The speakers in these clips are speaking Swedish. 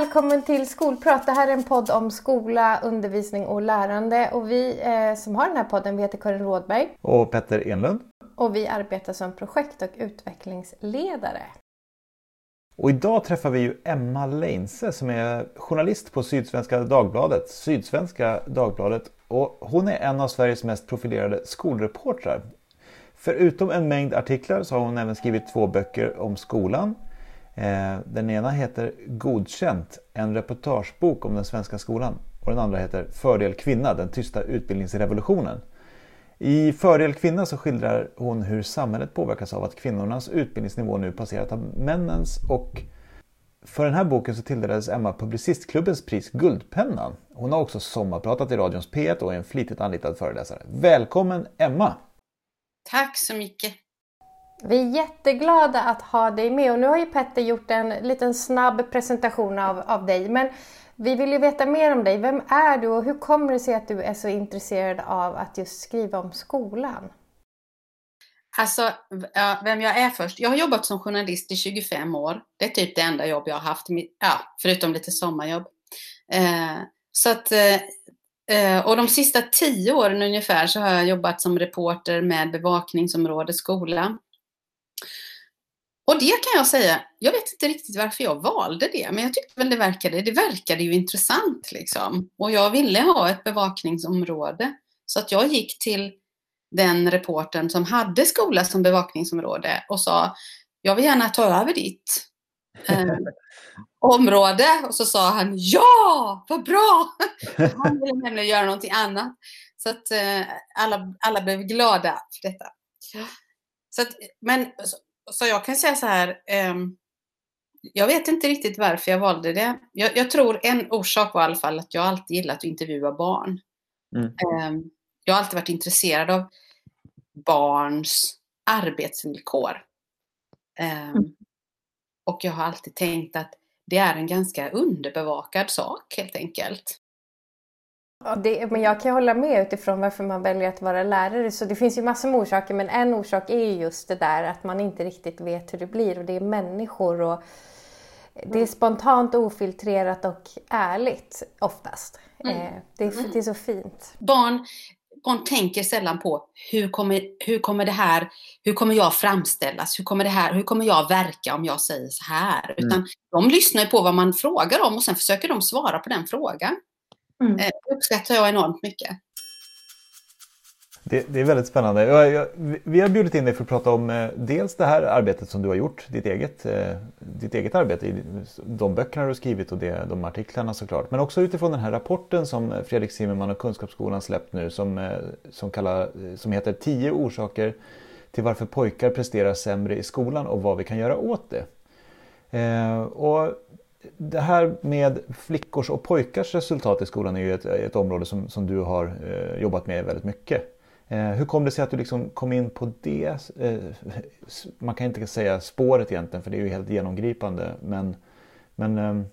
välkommen till Skolprat. Det här är en podd om skola, undervisning och lärande. Och vi eh, som har den här podden, vi heter Karin Rådberg. Och Petter Enlund. Och vi arbetar som projekt och utvecklingsledare. Och idag träffar vi ju Emma Leinse som är journalist på Sydsvenska Dagbladet, Sydsvenska Dagbladet. Och hon är en av Sveriges mest profilerade skolreportrar. Förutom en mängd artiklar så har hon även skrivit två böcker om skolan. Eh, den ena heter Godkänt, en reportagebok om den svenska skolan. Och den andra heter Fördel kvinna, den tysta utbildningsrevolutionen. I Fördel kvinna så skildrar hon hur samhället påverkas av att kvinnornas utbildningsnivå nu passerat av männens och för den här boken så tilldelades Emma Publicistklubbens pris Guldpennan. Hon har också sommarpratat i radions P1 och är en flitigt anlitad föreläsare. Välkommen Emma! Tack så mycket! Vi är jätteglada att ha dig med och nu har ju Petter gjort en liten snabb presentation av, av dig. Men vi vill ju veta mer om dig. Vem är du och hur kommer det sig att du är så intresserad av att just skriva om skolan? Alltså, vem jag är först. Jag har jobbat som journalist i 25 år. Det är typ det enda jobb jag har haft, ja, förutom lite sommarjobb. Eh, så att, eh, eh, och de sista tio åren ungefär så har jag jobbat som reporter med bevakningsområde skola. Och det kan jag säga, jag vet inte riktigt varför jag valde det, men jag tyckte väl det verkade, det verkade ju intressant liksom. Och jag ville ha ett bevakningsområde. Så att jag gick till den reporten som hade skola som bevakningsområde och sa, jag vill gärna ta över ditt eh, område. Och så sa han, ja, vad bra! Han ville nämligen göra någonting annat. Så att eh, alla, alla blev glada för detta. Så att, men så jag kan säga så här. Um, jag vet inte riktigt varför jag valde det. Jag, jag, tror en orsak var i alla fall att jag alltid gillat att intervjua barn. Mm. Um, jag har alltid varit intresserad av barns arbetsvillkor. Um. Och jag har alltid tänkt att det är en ganska underbevakad sak helt enkelt. Det, men jag kan hålla med utifrån varför man väljer att vara lärare. Så det finns ju massor med orsaker men en orsak är just det där att man inte riktigt vet hur det blir och det är människor och det är spontant, ofiltrerat och ärligt oftast. Mm. Eh, det, är, det är så fint. Barn, barn tänker sällan på hur kommer, hur kommer det här, hur kommer jag framställas, hur kommer, det här, hur kommer jag verka om jag säger så här? Mm. Utan de lyssnar på vad man frågar om och sen försöker de svara på den frågan. Mm. Det eh, uppskattar jag enormt mycket. Det, det, är väldigt spännande. Jag, jag, vi har bjudit in dig för att prata om eh, dels det här arbetet som du har gjort, ditt eget, eh, ditt eget arbete, de böckerna du har skrivit och det, de artiklarna såklart. Men också utifrån den här rapporten som Fredrik Zimmermann och Kunskapsskolan släppt nu som, eh, som, kallar, som heter 10 orsaker till varför pojkar presterar sämre i skolan och vad vi kan göra åt det. Eh, och det här med flickors och pojkars resultat i skolan är ju ett, ett område som, som du har eh, jobbat med väldigt mycket. Eh, hur kom det sig att du liksom kom in på det? Eh, man kan inte säga spåret egentligen för det är ju helt genomgripande. Men, men ehm,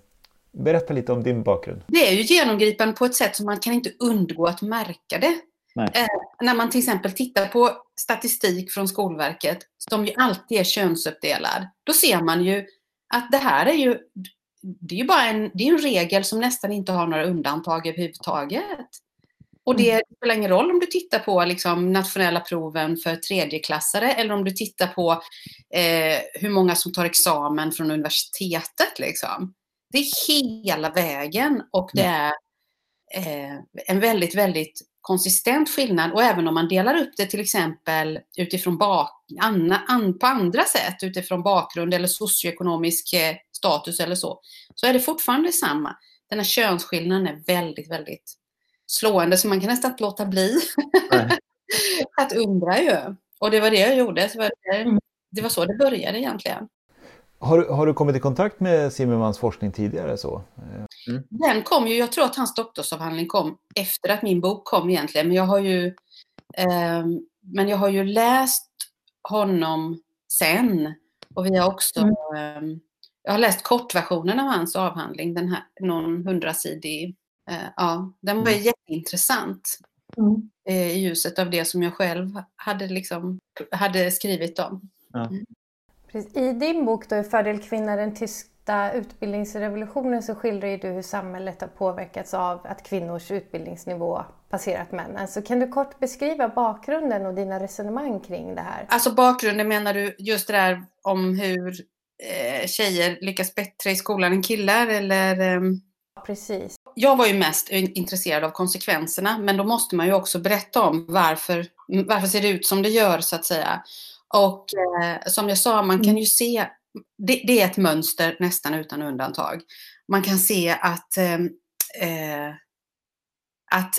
berätta lite om din bakgrund. Det är ju genomgripande på ett sätt som man kan inte undgå att märka det. Eh, när man till exempel tittar på statistik från Skolverket som ju alltid är könsuppdelad. Då ser man ju att det här är ju det är ju bara en, det är en regel som nästan inte har några undantag överhuvudtaget. Och det mm. spelar ingen roll om du tittar på liksom, nationella proven för tredjeklassare eller om du tittar på eh, hur många som tar examen från universitetet. Liksom. Det är hela vägen och det mm. är eh, en väldigt, väldigt konsistent skillnad och även om man delar upp det till exempel utifrån bak, an, an, på andra sätt utifrån bakgrund eller socioekonomisk eh, status eller så, så är det fortfarande samma. Den här könsskillnaden är väldigt, väldigt slående så man kan nästan inte låta bli att undra ju. Och det var det jag gjorde. Det var, det, mm. det var så det började egentligen. Har, har du kommit i kontakt med Zimmermans forskning tidigare? så? Mm. Den kom ju, jag tror att hans doktorsavhandling kom efter att min bok kom egentligen. Men jag har ju, eh, men jag har ju läst honom sen. Och vi har också, mm. eh, jag har läst kortversionen av hans avhandling, den här, någon hundrasidig. Eh, ja, den var mm. jätteintressant. Mm. Eh, I ljuset av det som jag själv hade, liksom, hade skrivit om. Ja. Mm. I din bok då är Fördel kvinna den första utbildningsrevolutionen så skildrar ju du hur samhället har påverkats av att kvinnors utbildningsnivå passerat männen. Så kan du kort beskriva bakgrunden och dina resonemang kring det här? Alltså bakgrunden menar du just det där om hur eh, tjejer lyckas bättre i skolan än killar eller? Eh... Precis. Jag var ju mest intresserad av konsekvenserna men då måste man ju också berätta om varför, varför ser det ut som det gör så att säga. Och eh, som jag sa, man kan ju se, det, det, är ett mönster nästan utan undantag. Man kan se att, ehm, eh, att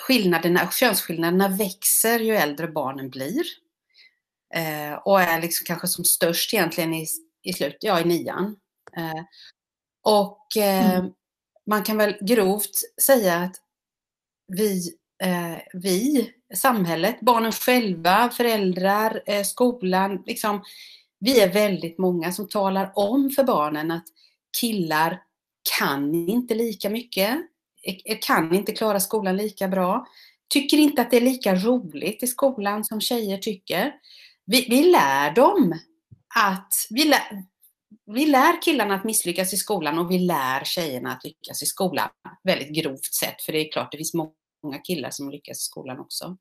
skillnaderna, könsskillnaderna växer ju äldre barnen blir. Eh, och är liksom kanske som störst egentligen i, i slutet, ja i nian. Eh, och eh, mm. man kan väl grovt säga att vi, eh, vi samhället, barnen själva, föräldrar, eh, skolan. Liksom, vi är väldigt många som talar om för barnen att killar kan inte lika mycket, eh, kan inte klara skolan lika bra, tycker inte att det är lika roligt i skolan som tjejer tycker. Vi, vi lär dem att, vi lär, vi lär killarna att misslyckas i skolan och vi lär tjejerna att lyckas i skolan. Väldigt grovt sett, för det är klart det finns många killar som lyckas i skolan också.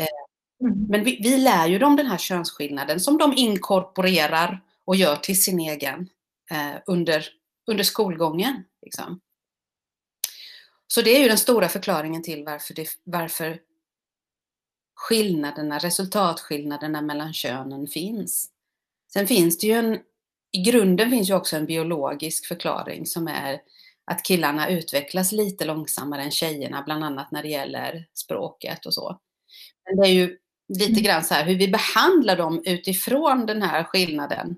Eh, mm. Men vi, vi lär ju dem den här könsskillnaden som de inkorporerar och gör till sin egen eh, under, under skolgången. Liksom. Så det är ju den stora förklaringen till varför, det, varför skillnaderna, resultatskillnaderna mellan könen finns. Sen finns det ju en, i grunden finns ju också en biologisk förklaring som är att killarna utvecklas lite långsammare än tjejerna, bland annat när det gäller språket och så. Men det är ju lite mm. grann så här hur vi behandlar dem utifrån den här skillnaden.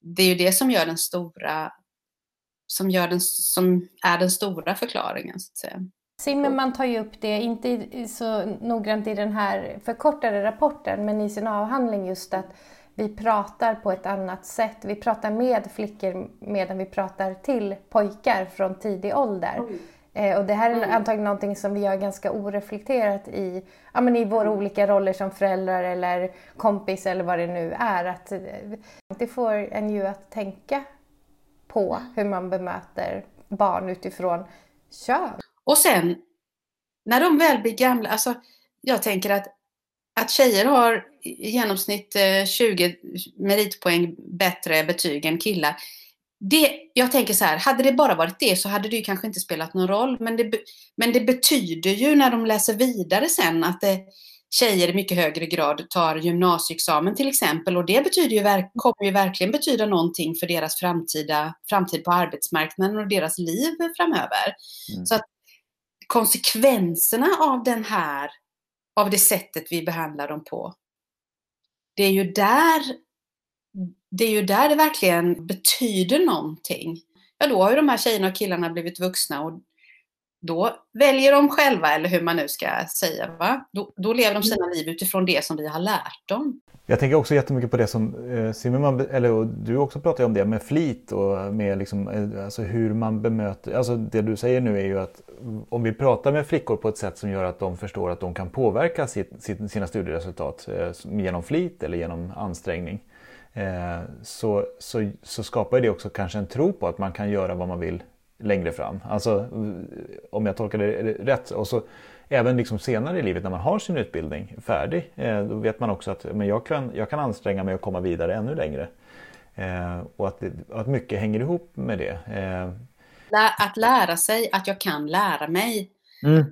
Det är ju det som gör den stora, som, gör den, som är den stora förklaringen. Så att säga. Zimmerman tar ju upp det, inte så noggrant i den här förkortade rapporten, men i sin avhandling just att vi pratar på ett annat sätt. Vi pratar med flickor medan vi pratar till pojkar från tidig ålder. Mm. Eh, och det här är mm. antagligen någonting som vi gör ganska oreflekterat i, ja, men i våra mm. olika roller som föräldrar eller kompis eller vad det nu är. Att eh, det får en ju att tänka på hur man bemöter barn utifrån kön. Och sen när de väl blir gamla, alltså jag tänker att, att tjejer har i genomsnitt 20 eh, meritpoäng bättre betyg än killar det, jag tänker så här, hade det bara varit det så hade det ju kanske inte spelat någon roll. Men det, men det betyder ju när de läser vidare sen att det, tjejer i mycket högre grad tar gymnasieexamen till exempel. Och det betyder ju, kommer ju verkligen betyda någonting för deras framtida, framtid på arbetsmarknaden och deras liv framöver. Mm. Så att konsekvenserna av den här, av det sättet vi behandlar dem på, det är ju där det är ju där det verkligen betyder någonting. Ja, då har ju de här tjejerna och killarna blivit vuxna och då väljer de själva, eller hur man nu ska säga. Va? Då, då lever de sina liv utifrån det som vi har lärt dem. Jag tänker också jättemycket på det som eh, Zimmerman, eller du också pratar om det med flit och med liksom, eh, alltså hur man bemöter, alltså det du säger nu är ju att om vi pratar med flickor på ett sätt som gör att de förstår att de kan påverka sitt, sina studieresultat eh, genom flit eller genom ansträngning Eh, så, så, så skapar det också kanske en tro på att man kan göra vad man vill längre fram. Alltså om jag tolkar det rätt. Och så även liksom senare i livet när man har sin utbildning färdig. Eh, då vet man också att men jag, kan, jag kan anstränga mig att komma vidare ännu längre. Eh, och att, det, att mycket hänger ihop med det. Att lära sig att jag kan lära mig. Mm.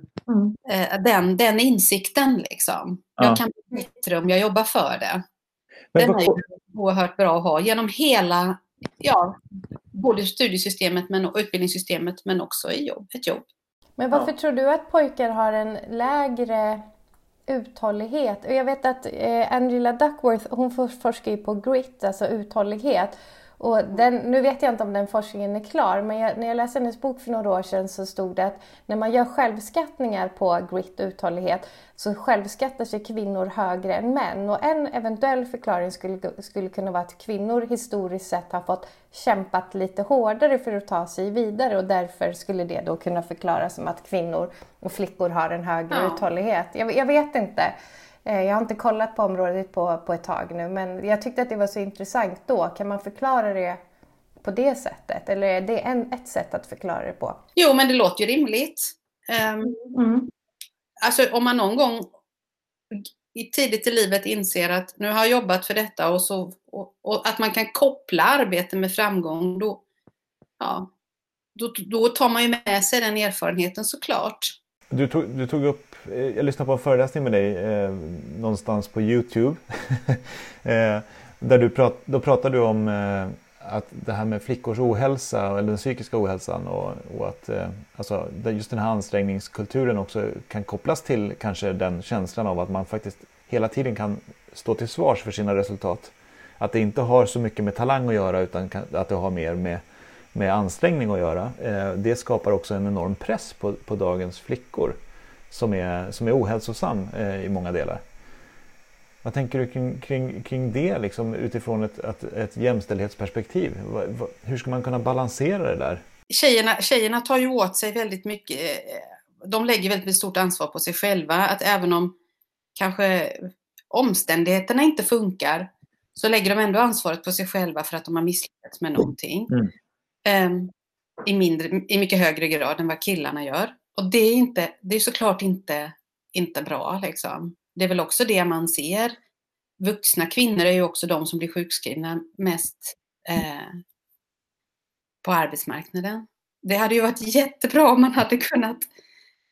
Den, den insikten liksom. Jag ja. kan bli bättre om jag jobbar för det. Men den är oerhört bra att ha genom hela, ja, både studiesystemet men, och utbildningssystemet men också i jobb, ett jobb. Men varför ja. tror du att pojkar har en lägre uthållighet? Jag vet att eh, Angela Duckworth, hon forskar ju på grit, alltså uthållighet. Och den, nu vet jag inte om den forskningen är klar, men jag, när jag läste hennes bok för några år sedan så stod det att när man gör självskattningar på grit och uthållighet så självskattar sig kvinnor högre än män. Och en eventuell förklaring skulle, skulle kunna vara att kvinnor historiskt sett har fått kämpat lite hårdare för att ta sig vidare och därför skulle det då kunna förklaras som att kvinnor och flickor har en högre ja. uthållighet. Jag, jag vet inte. Eh, jag har inte kollat på området på, på ett tag nu men jag tyckte att det var så intressant då. Kan man förklara det på det sättet? Eller är det en, ett sätt att förklara det på? Jo, men det låter ju rimligt. Um, mm. Alltså om man någon gång i tidigt i livet inser att nu har jag jobbat för detta och, så, och, och att man kan koppla arbete med framgång, då, ja, då, då tar man ju med sig den erfarenheten såklart. Du tog, du tog upp, Eh, jag lyssnade på en föreläsning med dig eh, någonstans på Youtube. eh, där du prat, då pratade du om eh, att det här med flickors ohälsa eller den psykiska ohälsan och, och att eh, alltså, just den här ansträngningskulturen också kan kopplas till kanske den känslan av att man faktiskt hela tiden kan stå till svars för sina resultat. Att det inte har så mycket med talang att göra utan att det har mer med, med ansträngning att göra. Eh, det skapar också en enorm press på, på dagens flickor som är, som är ohälsosam eh, i många delar. Vad tänker du kring, kring, kring det liksom, utifrån ett, ett, ett jämställdhetsperspektiv? Hur ska man kunna balansera det där? Tjejerna, tjejerna tar ju åt sig väldigt mycket. Eh, de lägger väldigt stort ansvar på sig själva. Att även om kanske omständigheterna inte funkar så lägger de ändå ansvaret på sig själva för att de har misslyckats med någonting. Mm. Um, i, mindre, I mycket högre grad än vad killarna gör. Och det är, inte, det är såklart inte, inte bra. Liksom det är väl också det man ser. Vuxna kvinnor är ju också de som blir sjukskrivna mest eh, på arbetsmarknaden. Det hade ju varit jättebra om man hade kunnat,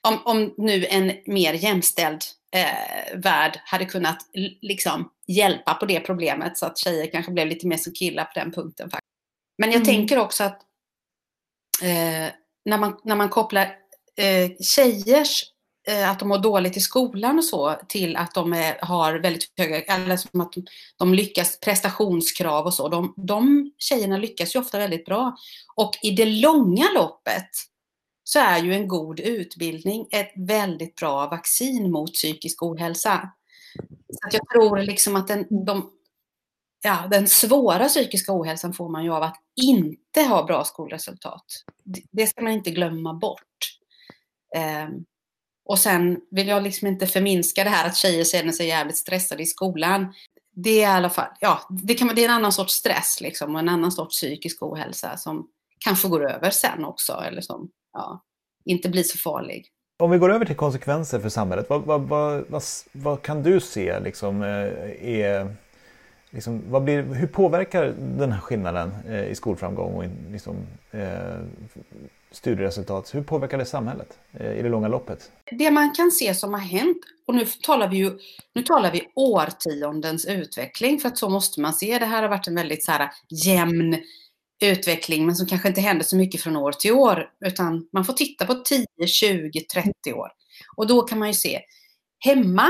om, om nu en mer jämställd eh, värld hade kunnat liksom hjälpa på det problemet så att tjejer kanske blev lite mer som killar på den punkten. Men jag mm. tänker också att eh, när, man, när man kopplar eh, tjejers eh, att de mår dåligt i skolan och så till att de är, har väldigt höga, eller som att de lyckas, prestationskrav och så. De, de tjejerna lyckas ju ofta väldigt bra. Och i det långa loppet så är ju en god utbildning ett väldigt bra vaccin mot psykisk ohälsa. Så jag tror liksom att den, de, ja, den svåra psykiska ohälsan får man ju av att inte ha bra skolresultat. Det ska man inte glömma bort. Ehm, och sen vill jag liksom inte förminska det här att tjejer känner sig jävligt stressade i skolan. Det är i alla fall, ja, det, kan, det är en annan sorts stress liksom och en annan sorts psykisk ohälsa som kanske går över sen också eller som ja, inte blir så farlig. Om vi går över till konsekvenser för samhället, vad, vad, vad, vad, vad kan du se liksom, eh, är, liksom, vad blir, hur påverkar den här skillnaden eh, i skolframgång och liksom, eh, studieresultat. Hur påverkar det samhället eh, i det långa loppet? Det man kan se som har hänt, och nu talar vi ju nu talar vi årtiondens utveckling, för att så måste man se. Det här har varit en väldigt så här, jämn utveckling, men som kanske inte händer så mycket från år till år, utan man får titta på 10, 20, 30 år. Och då kan man ju se, hemma,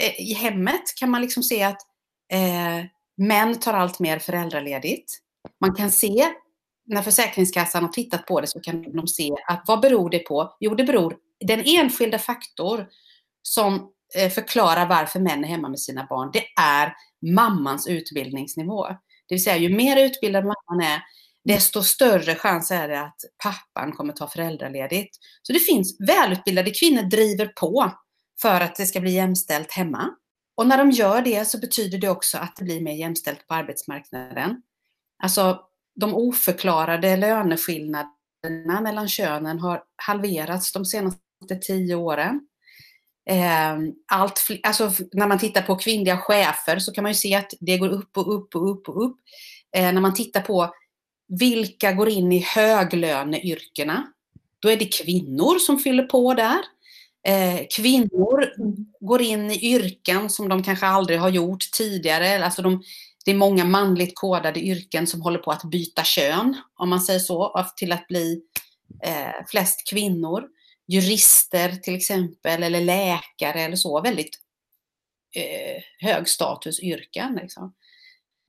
eh, i hemmet kan man liksom se att eh, män tar allt mer föräldraledigt. Man kan se när Försäkringskassan har tittat på det så kan de se att vad beror det på? Jo, det beror den enskilda faktor som eh, förklarar varför män är hemma med sina barn, det är mammans utbildningsnivå. Det vill säga, ju mer utbildad mamman är, desto större chans är det att pappan kommer ta föräldraledigt. Så det finns välutbildade kvinnor driver på för att det ska bli jämställt hemma. Och när de gör det så betyder det också att det blir mer jämställt på arbetsmarknaden. Alltså de oförklarade löneskillnaderna mellan könen har halverats de senaste tio åren. Ehm, allt, alltså när man tittar på kvinnliga chefer så kan man ju se att det går upp och upp och upp och upp. Ehm, när man tittar på vilka går in i höglöneyrkena, då är det kvinnor som fyller på där. Ehm, kvinnor går in i yrken som de kanske aldrig har gjort tidigare. Alltså de, det är många manligt kodade yrken som håller på att byta kön, om man säger så, till att bli eh, flest kvinnor. Jurister till exempel, eller läkare eller så, väldigt eh, högstatusyrken. Liksom.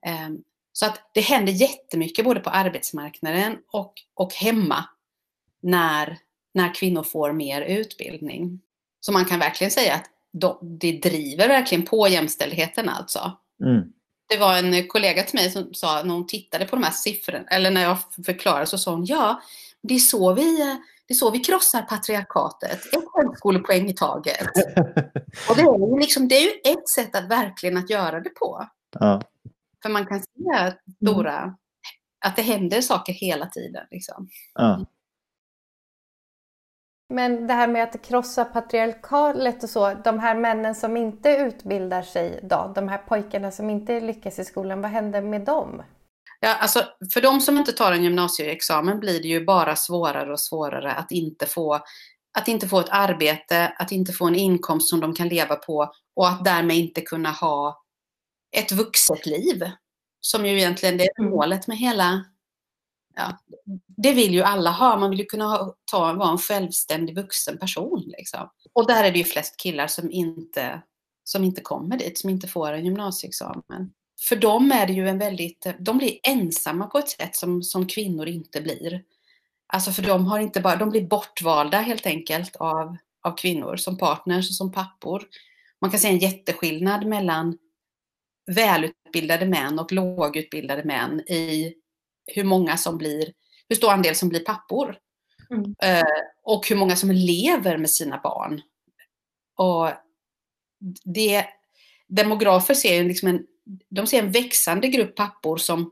Eh, så att det händer jättemycket både på arbetsmarknaden och, och hemma när, när kvinnor får mer utbildning. Så man kan verkligen säga att de, det driver verkligen på jämställdheten alltså. Mm. Det var en kollega till mig som sa när hon tittade på de här siffrorna, eller när jag förklarade så sa hon ja, det är så vi, det är så vi krossar patriarkatet. Ett högskolepoäng i taget. Och det är, ju liksom, det är ju ett sätt att verkligen att göra det på. Ja. För man kan se stora, att det händer saker hela tiden. Liksom. Ja. Men det här med att krossa patriarkalet och så, de här männen som inte utbildar sig då, de här pojkarna som inte lyckas i skolan, vad händer med dem? Ja, alltså, för de som inte tar en gymnasieexamen blir det ju bara svårare och svårare att inte få att inte få ett arbete, att inte få en inkomst som de kan leva på och att därmed inte kunna ha ett vuxet liv. Som ju egentligen är mm. målet med hela... Ja, det vill ju alla ha. Man vill ju kunna ha, ta, vara en självständig vuxen person. Liksom. Och där är det ju flest killar som inte, som inte kommer dit, som inte får en gymnasieexamen. För dem är det ju en väldigt... De blir ensamma på ett sätt som, som kvinnor inte blir. Alltså för de har inte bara, de blir bortvalda helt enkelt av, av kvinnor som partners och som pappor. Man kan se en jätteskillnad mellan välutbildade män och lågutbildade män i hur många som blir, hur stor andel som blir pappor. Mm. Eh, och hur många som lever med sina barn. Och det, demografer ser liksom en, de ser en växande grupp pappor som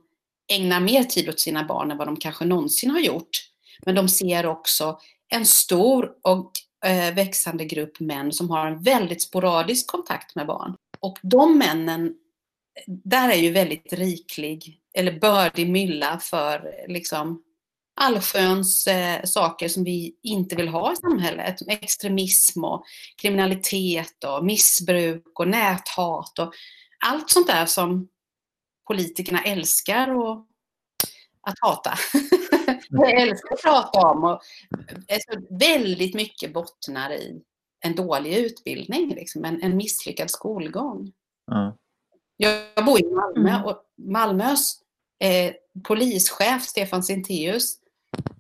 ägnar mer tid åt sina barn än vad de kanske någonsin har gjort. Men de ser också en stor och eh, växande grupp män som har en väldigt sporadisk kontakt med barn. Och de männen, där är ju väldigt riklig, eller bördig mylla för liksom allsköns eh, saker som vi inte vill ha i samhället. Extremism och kriminalitet och missbruk och näthat och allt sånt där som politikerna älskar och att hata. jag älskar att prata om. Och, alltså, väldigt mycket bottnar i en dålig utbildning, liksom, en, en misslyckad skolgång. Mm. Jag bor i Malmö mm. och Malmös eh, polischef Stefan Sintéus,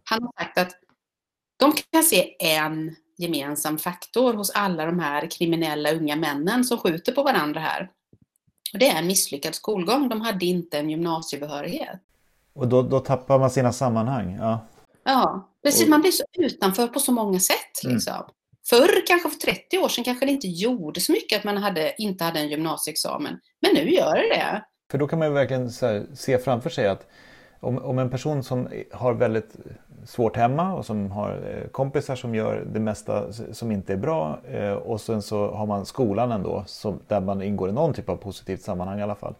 han har sagt att de kan se en gemensam faktor hos alla de här kriminella unga männen som skjuter på varandra här. Och det är en misslyckad skolgång. De hade inte en gymnasiebehörighet. Och då, då tappar man sina sammanhang. Ja, ja precis. Man blir så utanför på så många sätt. Mm. Liksom. Mm. Förr, kanske för 30 år sedan, kanske det inte gjorde så mycket att man hade, inte hade en gymnasieexamen. Men nu gör det det. För då kan man ju verkligen här, se framför sig att om, om, en person som har väldigt svårt hemma och som har eh, kompisar som gör det mesta som inte är bra eh, och sen så har man skolan ändå som, där man ingår i någon typ av positivt sammanhang i alla fall.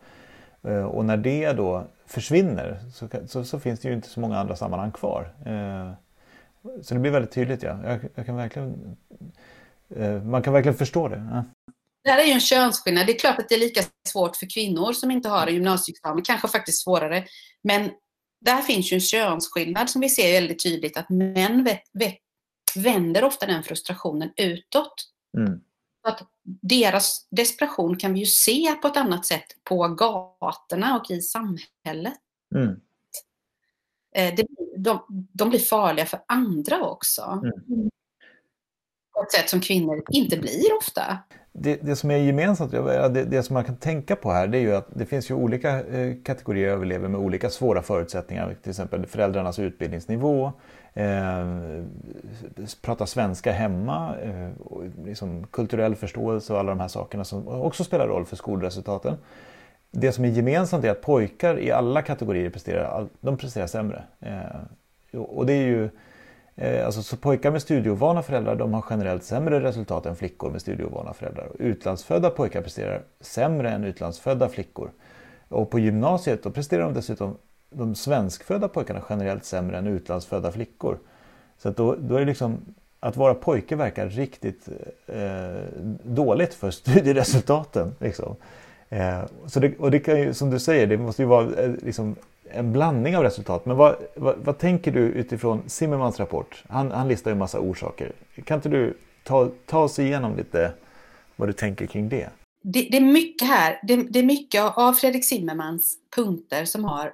Eh, och när det då försvinner så, så, så, finns det ju inte så många andra sammanhang kvar. Eh, så det blir väldigt tydligt. Ja. Jag, jag kan verkligen, eh, man kan verkligen förstå det. Ja. Det här är ju en könsskillnad. Det är klart att det är lika svårt för kvinnor som inte har en gymnasieexamen, kanske faktiskt svårare. Men där finns ju en könsskillnad som vi ser väldigt tydligt att män vänder ofta den frustrationen utåt. Mm att deras desperation kan vi ju se på ett annat sätt på gatorna och i samhället. Mm. Eh, det, de, de blir farliga för andra också. Mm. På ett sätt som kvinnor inte blir ofta. Det, det som är gemensamt, det, det, som man kan tänka på här, det är ju att det finns ju olika eh, kategorier av elever med olika svåra förutsättningar. Till exempel föräldrarnas utbildningsnivå, eh, prata svenska hemma, eh, liksom kulturell förståelse och alla de här sakerna som också spelar roll för skolresultaten. Det som är gemensamt är att pojkar i alla kategorier presterar, de presterar sämre. Eh, och det är ju Eh, alltså, så pojkar med studieovana föräldrar de har generellt sämre resultat än flickor med studieovana föräldrar. Utlandsfödda pojkar presterar sämre än utlandsfödda flickor. Och på gymnasiet då presterar de dessutom de svenskfödda pojkarna generellt sämre än utlandsfödda flickor. Så att då, då är det liksom, att vara pojke verkar riktigt eh, dåligt för studieresultaten. Liksom. Eh, så det, och det kan ju, som du säger, det måste ju vara eh, liksom, en blandning av resultat. Men vad, vad, vad, tänker du utifrån Zimmermans rapport? Han, han listar ju en massa orsaker. Kan inte du ta, ta oss igenom lite vad du tänker kring det? Det, det är mycket här, det, det, är mycket av Fredrik Zimmermans punkter som har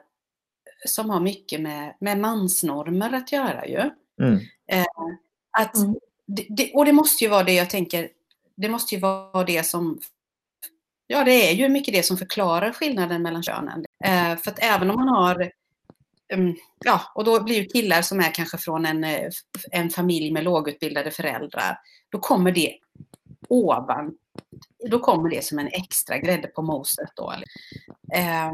som har mycket med, med mansnormer att göra ju. Mm. Eh, att, mm. det, och det måste ju vara det jag tänker, det måste ju vara det som Ja, det är ju mycket det som förklarar skillnaden mellan könen. Eh, för att även om man har um, Ja, och då blir ju killar som är kanske från en, eh, en familj med lågutbildade föräldrar, då kommer det ovan, då kommer det som en extra grädde på moset då. Eh,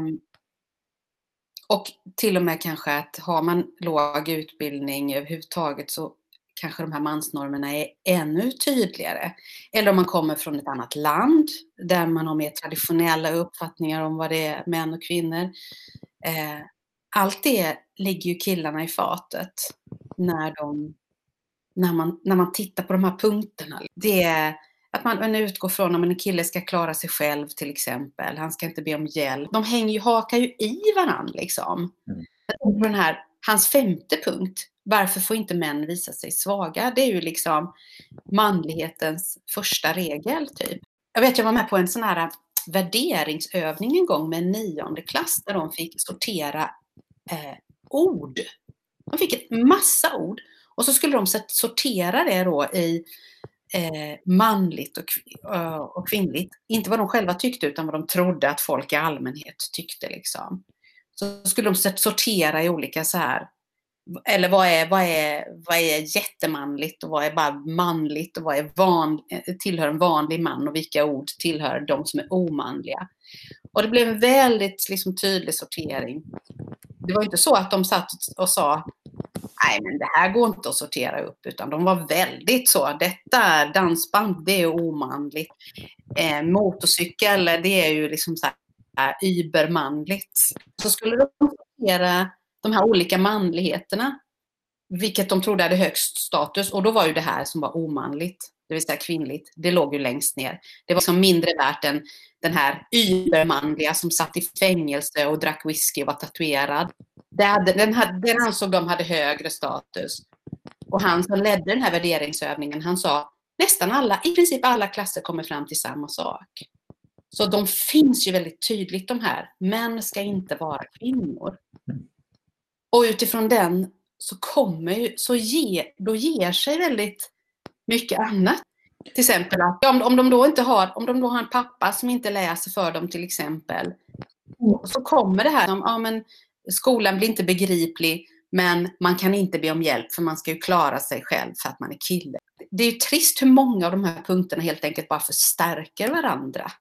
och till och med kanske att har man låg utbildning överhuvudtaget så kanske de här mansnormerna är ännu tydligare. Eller om man kommer från ett annat land där man har mer traditionella uppfattningar om vad det är män och kvinnor. Eh, allt det ligger ju killarna i fatet när, de, när, man, när man tittar på de här punkterna. Det är att man, man utgår från att en kille ska klara sig själv till exempel. Han ska inte be om hjälp. De hänger ju, hakar ju i varandra liksom. Mm. Den här, hans femte punkt, varför får inte män visa sig svaga? Det är ju liksom manlighetens första regel typ. Jag vet, jag var med på en sån här värderingsövning en gång med en nionde klass där de fick sortera eh, ord. De fick en massa ord och så skulle de sortera det då i eh, manligt och, eh, och kvinnligt. Inte vad de själva tyckte utan vad de trodde att folk i allmänhet tyckte. Liksom. Så skulle de sortera i olika så här, eller vad är, vad är, vad är jättemanligt och vad är bara manligt och vad är van, tillhör en vanlig man och vilka ord tillhör de som är omanliga. Och det blev en väldigt liksom, tydlig sortering. Det var inte så att de satt och sa nej men det här går inte att sortera upp, utan de var väldigt så, detta dansband, det är omanligt. Eh, motorcykel, det är ju liksom så är übermanligt. Så skulle de sortera de här olika manligheterna, vilket de trodde hade högst status, och då var ju det här som var omanligt, det vill säga kvinnligt, det låg ju längst ner. Det var som mindre värt än den här übermanliga som satt i fängelse och drack whisky och var tatuerad. Hade, den, hade, den ansåg de hade högre status. Och han som ledde den här värderingsövningen, han sa nästan alla, i princip alla klasser kommer fram till samma sak. Så de finns ju väldigt tydligt de här. Män ska inte vara kvinnor. Och utifrån den så kommer ju, så ge, då ger sig väldigt mycket annat. Till exempel att om, om, de då inte har, om de då har en pappa som inte läser för dem till exempel. Så kommer det här, ja men skolan blir inte begriplig men man kan inte be om hjälp för man ska ju klara sig själv för att man är kille. Det är ju trist hur många av de här punkterna helt enkelt bara förstärker varandra.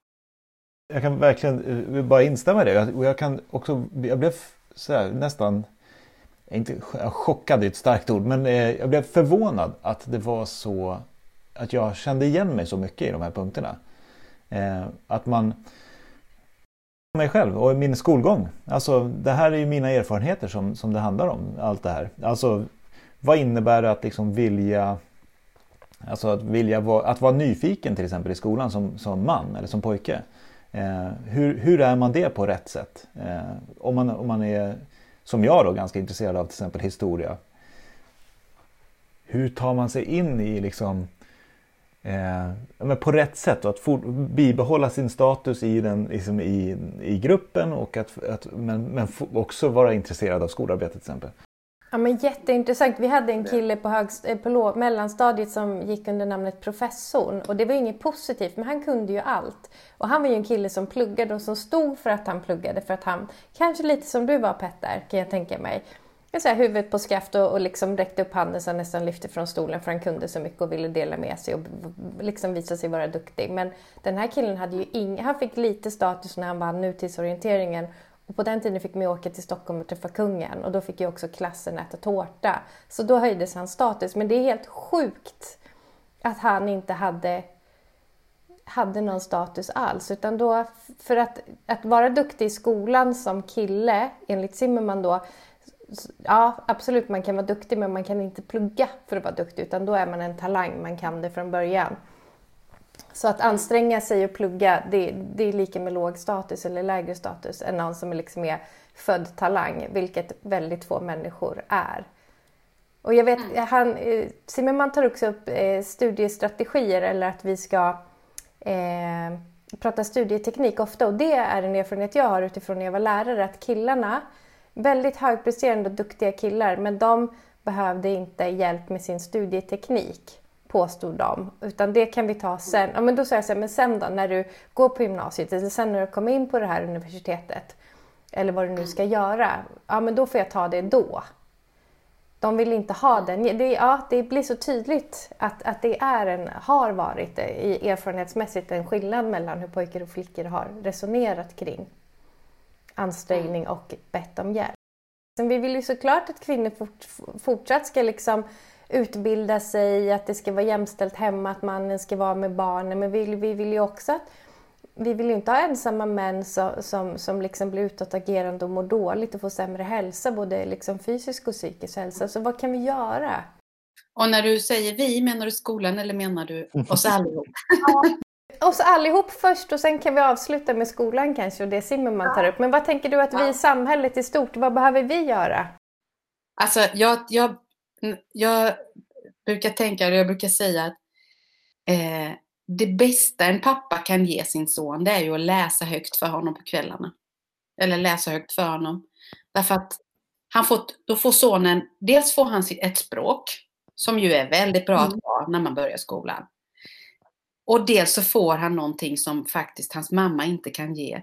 Jag kan verkligen eh, bara instämma i det. Och jag kan också, jag blev här, nästan, inte chockad är ett starkt ord, men eh, jag blev förvånad att det var så, att jag kände igen mig så mycket i de här punkterna. Eh, att man mig själv och min skolgång. Alltså det här är ju mina erfarenheter som, som det handlar om. Allt det här. Alltså vad innebär det att liksom vilja Alltså att vilja vara, att vara nyfiken till exempel i skolan som, som man eller som pojke. Eh, hur, hur är man det på rätt sätt? Eh, om, man, om man är som jag då ganska intresserad av till exempel historia. Hur tar man sig in i liksom eh, på rätt sätt då, att for, bibehålla sin status i, den, liksom i, i gruppen och att, att men, men också vara intresserad av skolarbete till exempel. Ja, men jätteintressant. Vi hade en kille på, högst, eh, på mellanstadiet som gick under namnet professorn och det var inget positivt men han kunde ju allt. Och han var ju en kille som pluggade och som stod för att han pluggade för att han, kanske lite som du var Petter kan jag tänka mig, så här, huvudet på skaft och, och liksom räckte upp handen så han nästan lyfte från stolen för han kunde så mycket och ville dela med sig och liksom visa sig vara duktig. Men den här killen hade ju ing, han fick lite status när han vann nutidsorienteringen på den tiden fick man åka till Stockholm och träffa kungen och då fick ju också klassen äta tårta. Så då höjdes hans status. Men det är helt sjukt att han inte hade, hade någon status alls. Utan då, för att, att vara duktig i skolan som kille, enligt Zimmerman då, Ja, absolut man kan vara duktig men man kan inte plugga för att vara duktig utan då är man en talang, man kan det från början. Så att anstränga sig och plugga, det, det är lika med låg status eller lägre status än någon som liksom är född talang, vilket väldigt få människor är. Och jag vet, mm. han, eh, Zimmerman tar också upp eh, studiestrategier eller att vi ska eh, prata studieteknik ofta och det är en erfarenhet jag har utifrån när jag var lärare att killarna väldigt högpresterande och duktiga killar men de behövde inte hjälp med sin studieteknik påstod de. Utan det kan vi ta sen. Ja, men då sa jag så här, men sen då när du går på gymnasiet eller sen när du kommer in på det här universitetet eller vad du nu ska göra. Ja men då får jag ta det då. De vill inte ha den. Det, ja, det blir så tydligt att, att det är en, har varit erfarenhetsmässigt en skillnad mellan hur pojkar och flickor har resonerat kring ansträngning och bett om hjälp. Sen vi vill ju såklart att kvinnor fort, fortsatt ska liksom utbilda sig, att det ska vara jämställt hemma, att mannen ska vara med barnen. Men vi, vi vill ju också att vi vill inte ha ensamma män som, som, som liksom blir utåtagerande och mår dåligt och får sämre hälsa, både liksom fysisk och psykisk hälsa. Så vad kan vi göra? Och när du säger vi, menar du skolan eller menar du oss allihop? Ja, oss allihop först och sen kan vi avsluta med skolan kanske och det Zimmerman tar upp. Men vad tänker du att vi i samhället i stort, vad behöver vi göra? Alltså jag, jag, jag brukar tänka, jag brukar säga att eh, det bästa en pappa kan ge sin son det är ju att läsa högt för honom på kvällarna. Eller läsa högt för honom. Därför att han får, då får sonen, dels får han ett språk som ju är väldigt bra att mm. ha när man börjar skolan. Och dels så får han någonting som faktiskt hans mamma inte kan ge.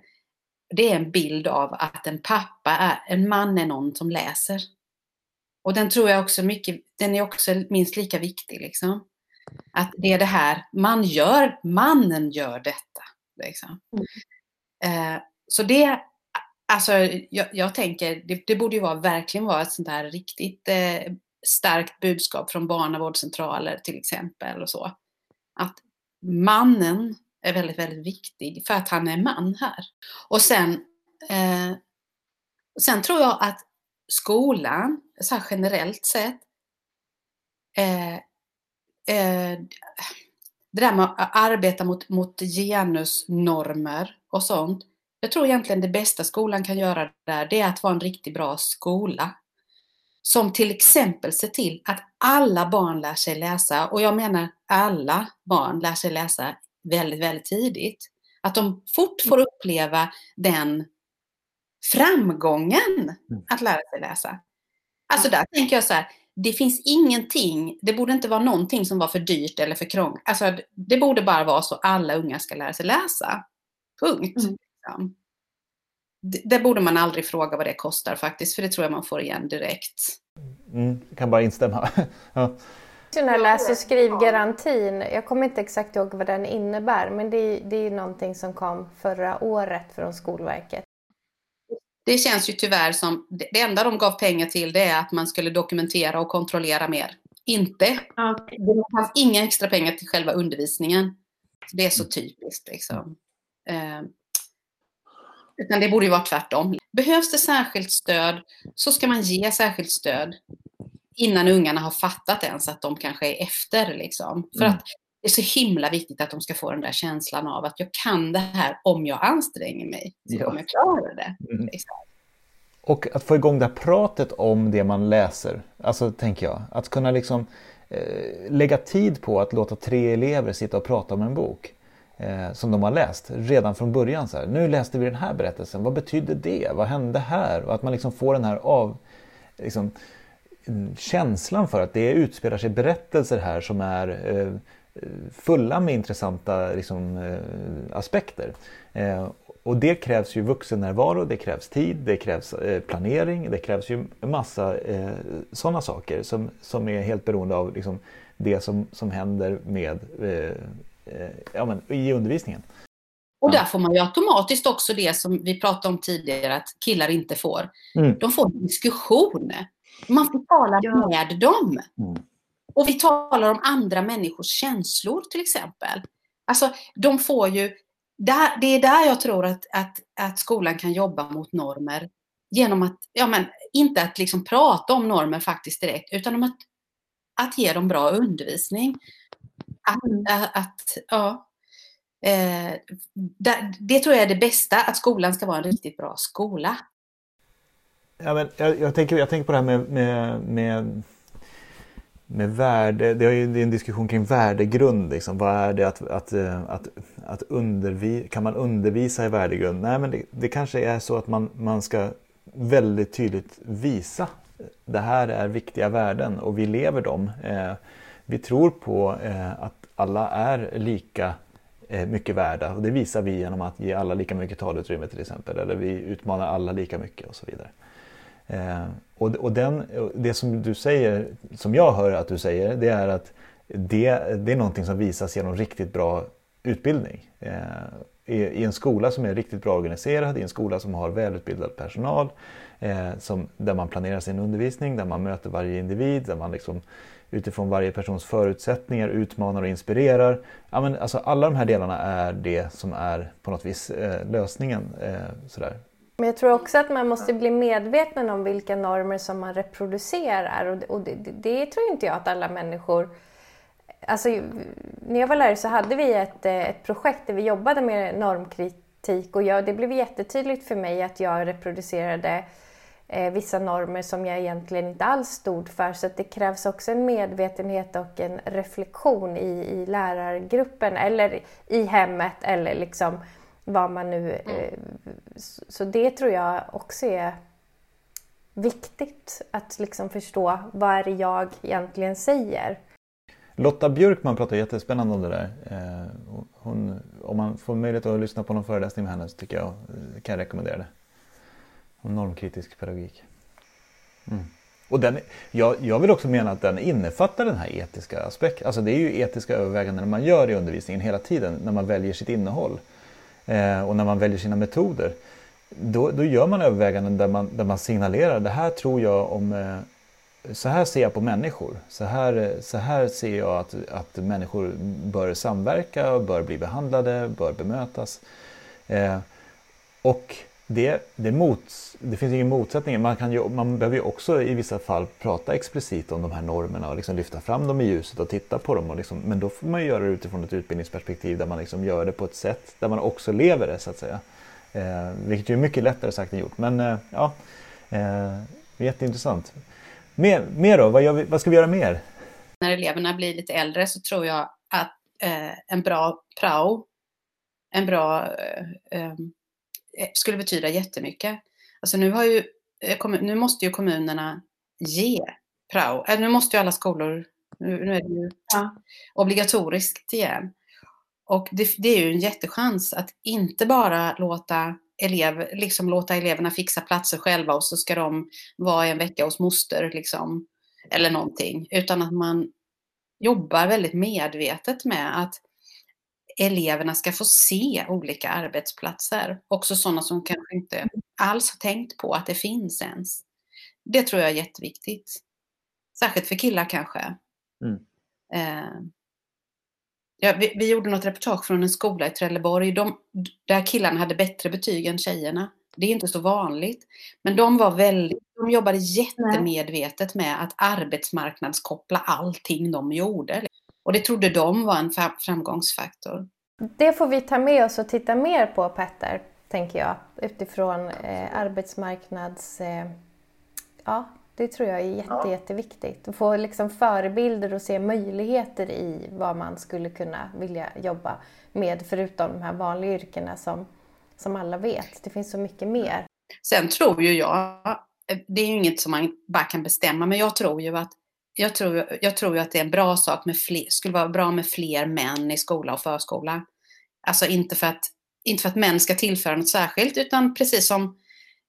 Det är en bild av att en pappa, är, en man är någon som läser. Och den tror jag också mycket, den är också minst lika viktig liksom. Att det är det här, man gör, mannen gör detta. Liksom. Mm. Eh, så det, alltså jag, jag tänker, det, det, borde ju vara, verkligen vara ett sånt här riktigt eh, starkt budskap från barnavårdscentraler till exempel och så. Att mannen är väldigt, väldigt viktig för att han är man här. Och sen, eh, sen tror jag att skolan, så här generellt sett, eh, eh, det där med att arbeta mot, mot genusnormer och sånt. Jag tror egentligen det bästa skolan kan göra där, det är att vara en riktigt bra skola. Som till exempel ser till att alla barn lär sig läsa, och jag menar alla barn lär sig läsa väldigt, väldigt tidigt. Att de fort får uppleva den framgången mm. att lära sig läsa. Alltså där tänker jag så här, det finns ingenting, det borde inte vara någonting som var för dyrt eller för krångligt. Alltså, det borde bara vara så alla unga ska lära sig läsa. Punkt. Mm. Liksom. Det, det, borde man aldrig fråga vad det kostar faktiskt, för det tror jag man får igen direkt. Mm, jag kan bara instämma. ja. Den här läs och skrivgarantin, jag kommer inte exakt ihåg vad den innebär, men det, det är någonting som kom förra året från Skolverket det känns ju tyvärr som, det enda de gav pengar till det är att man skulle dokumentera och kontrollera mer. Inte. Det fanns inga extra pengar till själva undervisningen. Det är så typiskt liksom. Eh, utan det borde ju vara tvärtom. Behövs det särskilt stöd så ska man ge särskilt stöd innan ungarna har fattat ens att de kanske är efter. Liksom. För mm. att det är så himla viktigt att de ska få den där känslan av att jag kan det här om jag anstränger mig. Så ja. kommer jag klara det. Mm. Liksom. Och att få igång det här pratet om det man läser. Alltså tänker jag, att kunna liksom eh, lägga tid på att låta tre elever sitta och prata om en bok. Eh, som de har läst redan från början. Så här. Nu läste vi den här berättelsen, vad betydde det? Vad hände här? Och att man liksom får den här av, liksom, känslan för att det utspelar sig berättelser här som är eh, fulla med intressanta liksom, eh, aspekter. Eh, och det krävs ju vuxennärvaro, det krävs tid, det krävs eh, planering, det krävs ju massa sådana saker som, som är helt beroende av liksom, det som, som händer med, ja, men, i undervisningen. Och där får man ju automatiskt också det som vi pratade om tidigare att killar inte får. Mm. De får en diskussion. Man får tala ja. med dem. Mm. Och vi talar om andra människors känslor till exempel. Alltså de får ju, där, det är där jag tror att, att, att skolan kan jobba mot normer. Genom att, ja men inte att liksom prata om normer faktiskt direkt, utan om att, att ge dem bra undervisning. Att, mm. att, att ja, eh, det, det tror jag är det bästa, att skolan ska vara en riktigt bra skola. Ja, men jag, jag, tänker, jag tänker på det här med, med, med med värde, det är en diskussion kring värdegrund. Liksom. Vad är det att, att, eh, att, att undervisa, kan man undervisa i värdegrund? Nej men det, det kanske är så att man, man ska väldigt tydligt visa det här är viktiga värden och vi lever dem. Eh, vi tror på eh, att alla är lika eh, mycket värda och det visar vi genom att ge alla lika mycket talutrymme till exempel. Eller vi utmanar alla lika mycket och så vidare. Eh, och, och den, det som du säger, som jag hör att du säger, det är att det, det är någonting som visas genom riktigt bra utbildning. Eh, i, i, en skola som är riktigt bra organiserad, i en skola som har välutbildad personal, eh, som, där man planerar sin undervisning, där man möter varje individ, där man liksom utifrån varje persons förutsättningar utmanar och inspirerar. Ja, men alltså alla de här delarna är det som är på något vis eh, lösningen. Eh, sådär. Men jag tror också att man måste bli medveten om vilka normer som man reproducerar. Och, och det, det, det, tror inte jag att alla människor Alltså, när jag var lärare så hade vi ett, eh, ett projekt där vi jobbade med normkritik. Och jag, det blev jättetydligt för mig att jag reproducerade eh, vissa normer som jag egentligen inte alls stod för. Så det krävs också en medvetenhet och en reflektion i, i lärargruppen eller i hemmet eller liksom vad man nu... Mm. Eh, så det tror jag också är viktigt att liksom förstå vad är det jag egentligen säger. Lotta Björkman pratar jättespännande om det där. Eh, hon, om man får möjlighet att lyssna på någon föreläsning med henne så tycker jag, eh, kan jag rekommendera det. Om normkritisk pedagogik. Mm. Och den, jag, jag vill också mena att den innefattar den här etiska aspekten. Alltså det är ju etiska överväganden man gör i undervisningen hela tiden när man väljer sitt innehåll. Eh, och när man väljer sina metoder. Då, då gör man överväganden där man, där man signalerar det här tror jag om eh, så här ser jag på människor. Så här, så här ser jag att, att människor bör samverka, bör bli behandlade, bör bemötas. Eh, och det, det, mots, det finns ingen motsättning. Man, kan ju, man behöver ju också i vissa fall prata explicit om de här normerna och liksom lyfta fram dem i ljuset och titta på dem. Och liksom, men då får man göra det utifrån ett utbildningsperspektiv där man liksom gör det på ett sätt där man också lever det så att säga. Eh, vilket är mycket lättare sagt än gjort. Men eh, ja, eh, jätteintressant. Mer, mer då? Vad, vi, vad, ska vi göra mer? När eleverna blir lite äldre så tror jag att eh, en bra prao, en bra eh, eh skulle betyda jättemycket. Alltså nu, har ju, eh, nu måste ju kommunerna ge prao. Äh, nu måste ju alla skolor, nu, nu är det ju ja. obligatoriskt igen. Och det, det, är ju en jättechans att inte bara låta, elev, liksom låta eleverna fixa platser själva och så ska de vara en vecka hos moster liksom, eller någonting. Utan att man jobbar väldigt medvetet med att eleverna ska få se olika arbetsplatser. Också sådana som kanske inte alls har tänkt på att det finns ens. Det tror jag är jätteviktigt. Särskilt för killar kanske. Mm. Eh, ja, vi, vi, gjorde något reportage från en skola i Trelleborg de, där killarna hade bättre betyg än tjejerna. Det är inte så vanligt. Men de var väldigt, de jobbade jättemedvetet med att arbetsmarknadskoppla allting de gjorde. Och det trodde de var en framgångsfaktor. Det får vi ta med oss och titta mer på Petter, tänker jag, utifrån eh, arbetsmarknads... Eh, ja, det tror jag är jätte, ja. jätteviktigt. Att få liksom förebilder och se möjligheter i vad man skulle kunna vilja jobba med, förutom de här vanliga yrkena som, som alla vet. Det finns så mycket mer. Sen tror ju jag, det är ju inget som man bara kan bestämma, men jag tror ju att jag tror, jag tror att det är en bra sak med fler, skulle vara bra med fler män i skola och förskola. Alltså inte för att, inte för att män ska tillföra något särskilt, utan precis som,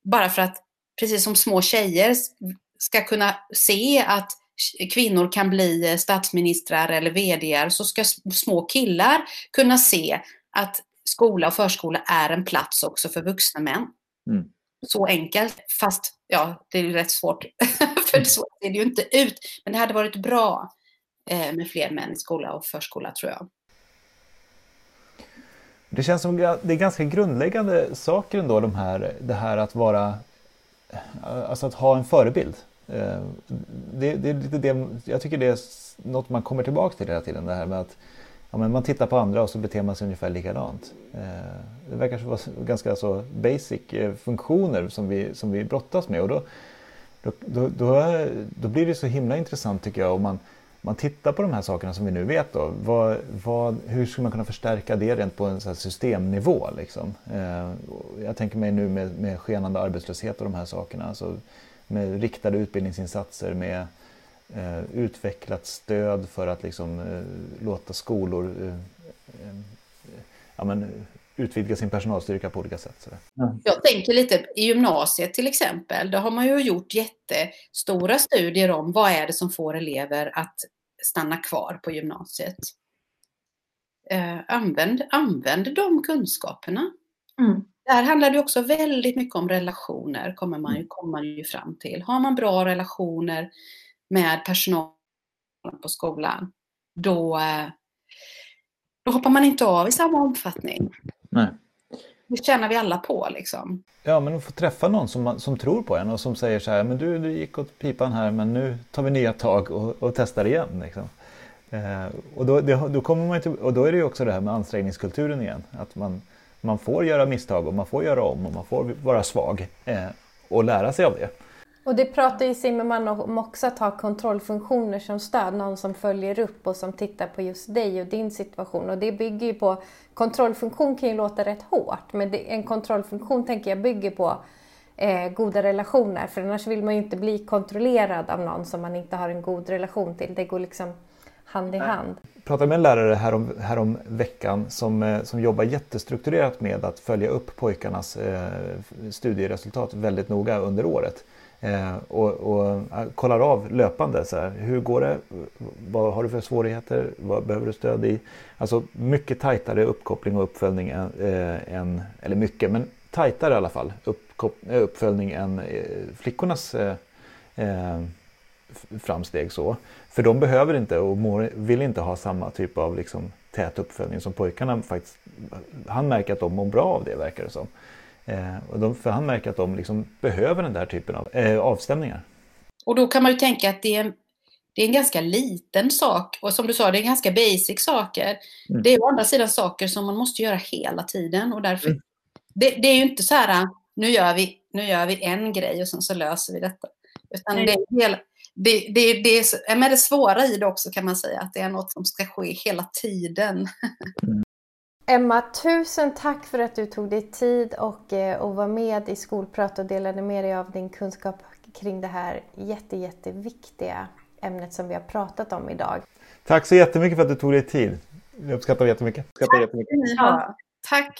bara för att, precis som små tjejer ska kunna se att kvinnor kan bli statsministrar eller VDR, så ska små killar kunna se att skola och förskola är en plats också för vuxna män. Mm. Så enkelt, fast ja, det är ju rätt svårt. för så ser det ju inte ut. Men det hade varit bra eh, med fler män i skola och förskola tror jag. Det känns som det är ganska grundläggande saker ändå, de här, det här att vara, alltså att ha en förebild. Eh, det, det, det, det, jag tycker det är något man kommer tillbaka till hela tiden, det här med att ja, men man tittar på andra och så beter man sig ungefär likadant. Eh, det verkar vara ganska så basic eh, funktioner som vi, som vi brottas med och då, då, då, då, då blir det så himla intressant tycker jag om man, man tittar på de här sakerna som vi nu vet. Då, vad, vad, hur skulle man kunna förstärka det rent på en så systemnivå? Liksom? Eh, jag tänker mig nu med, med skenande arbetslöshet och de här sakerna. Alltså med riktade utbildningsinsatser, med eh, utvecklat stöd för att liksom, eh, låta skolor eh, eh ja, men, utvidga sin personalstyrka på olika sätt. Mm. Jag tänker lite i gymnasiet till exempel, där har man ju gjort jättestora studier om vad är det som får elever att stanna kvar på gymnasiet. eh, använd, använd de kunskaperna. Mm. Där handlar det också väldigt mycket om relationer, kommer man ju, kommer man ju fram till. Har man bra relationer med personalen på skolan, då, eh, då hoppar man inte av i samma omfattning. Nej. Det känner vi alla på liksom. Ja, men att få träffa någon som, som tror på en och som säger så här, men du, du gick åt pipan här, men nu tar vi nya tag och, och testar igen. Liksom. Eh, och, då, det, då kommer man till, och då är det ju också det här med ansträngningskulturen igen. Att man, man får göra misstag och man får göra om och man får vara svag eh, och lära sig av det. Och det pratar ju Zimmerman om också att ha kontrollfunktioner som stöd. Någon som följer upp och som tittar på just dig och din situation. Och det bygger ju på, kontrollfunktion kan ju låta rätt hårt. Men det, en kontrollfunktion tänker jag bygger på eh, goda relationer. För annars vill man ju inte bli kontrollerad av någon som man inte har en god relation till. Det går liksom hand i hand. Jag pratade med en lärare härom, härom veckan som, eh, som jobbar jättestrukturerat med att följa upp pojkarnas eh, studieresultat väldigt noga under året. Eh, och, och ah, kollar av löpande. Så här, hur går det? Vad har du för svårigheter? Vad behöver du stöd i? Alltså mycket tajtare uppkoppling och uppföljning än, eh, än eller mycket, men tajtare i alla fall eh, uppföljning än eh, flickornas eh, eh, framsteg. så. För de behöver inte och mår, vill inte ha samma typ av liksom, tät uppföljning som pojkarna faktiskt. Han märker att de mår bra av det verkar det som. Eh, och de, för han märker att de liksom behöver den där typen av eh, avstämningar. Och då kan man ju tänka att det är, en- det är en ganska liten sak. Och som du sa, det är ganska basic saker. Mm. Det är å andra sidan saker som man måste göra hela tiden. Och därför, Mm. det, det är ju inte så här, nu gör, vi, nu gör vi en grej och sen så löser vi detta. Utan Nej. det, är hela, det, det, det, är, men det svåra i det också kan man säga, att det är något som ska ske hela tiden. Emma, tusen tack för att du tog dig tid och, eh, och var med i Skolprat och delade med dig av din kunskap kring det här jätte, jätteviktiga ämnet som vi har pratat om idag. Tack så jättemycket för att du tog dig tid. Jag uppskattar det jättemycket. Uppskattar jättemycket. Ja. Tack!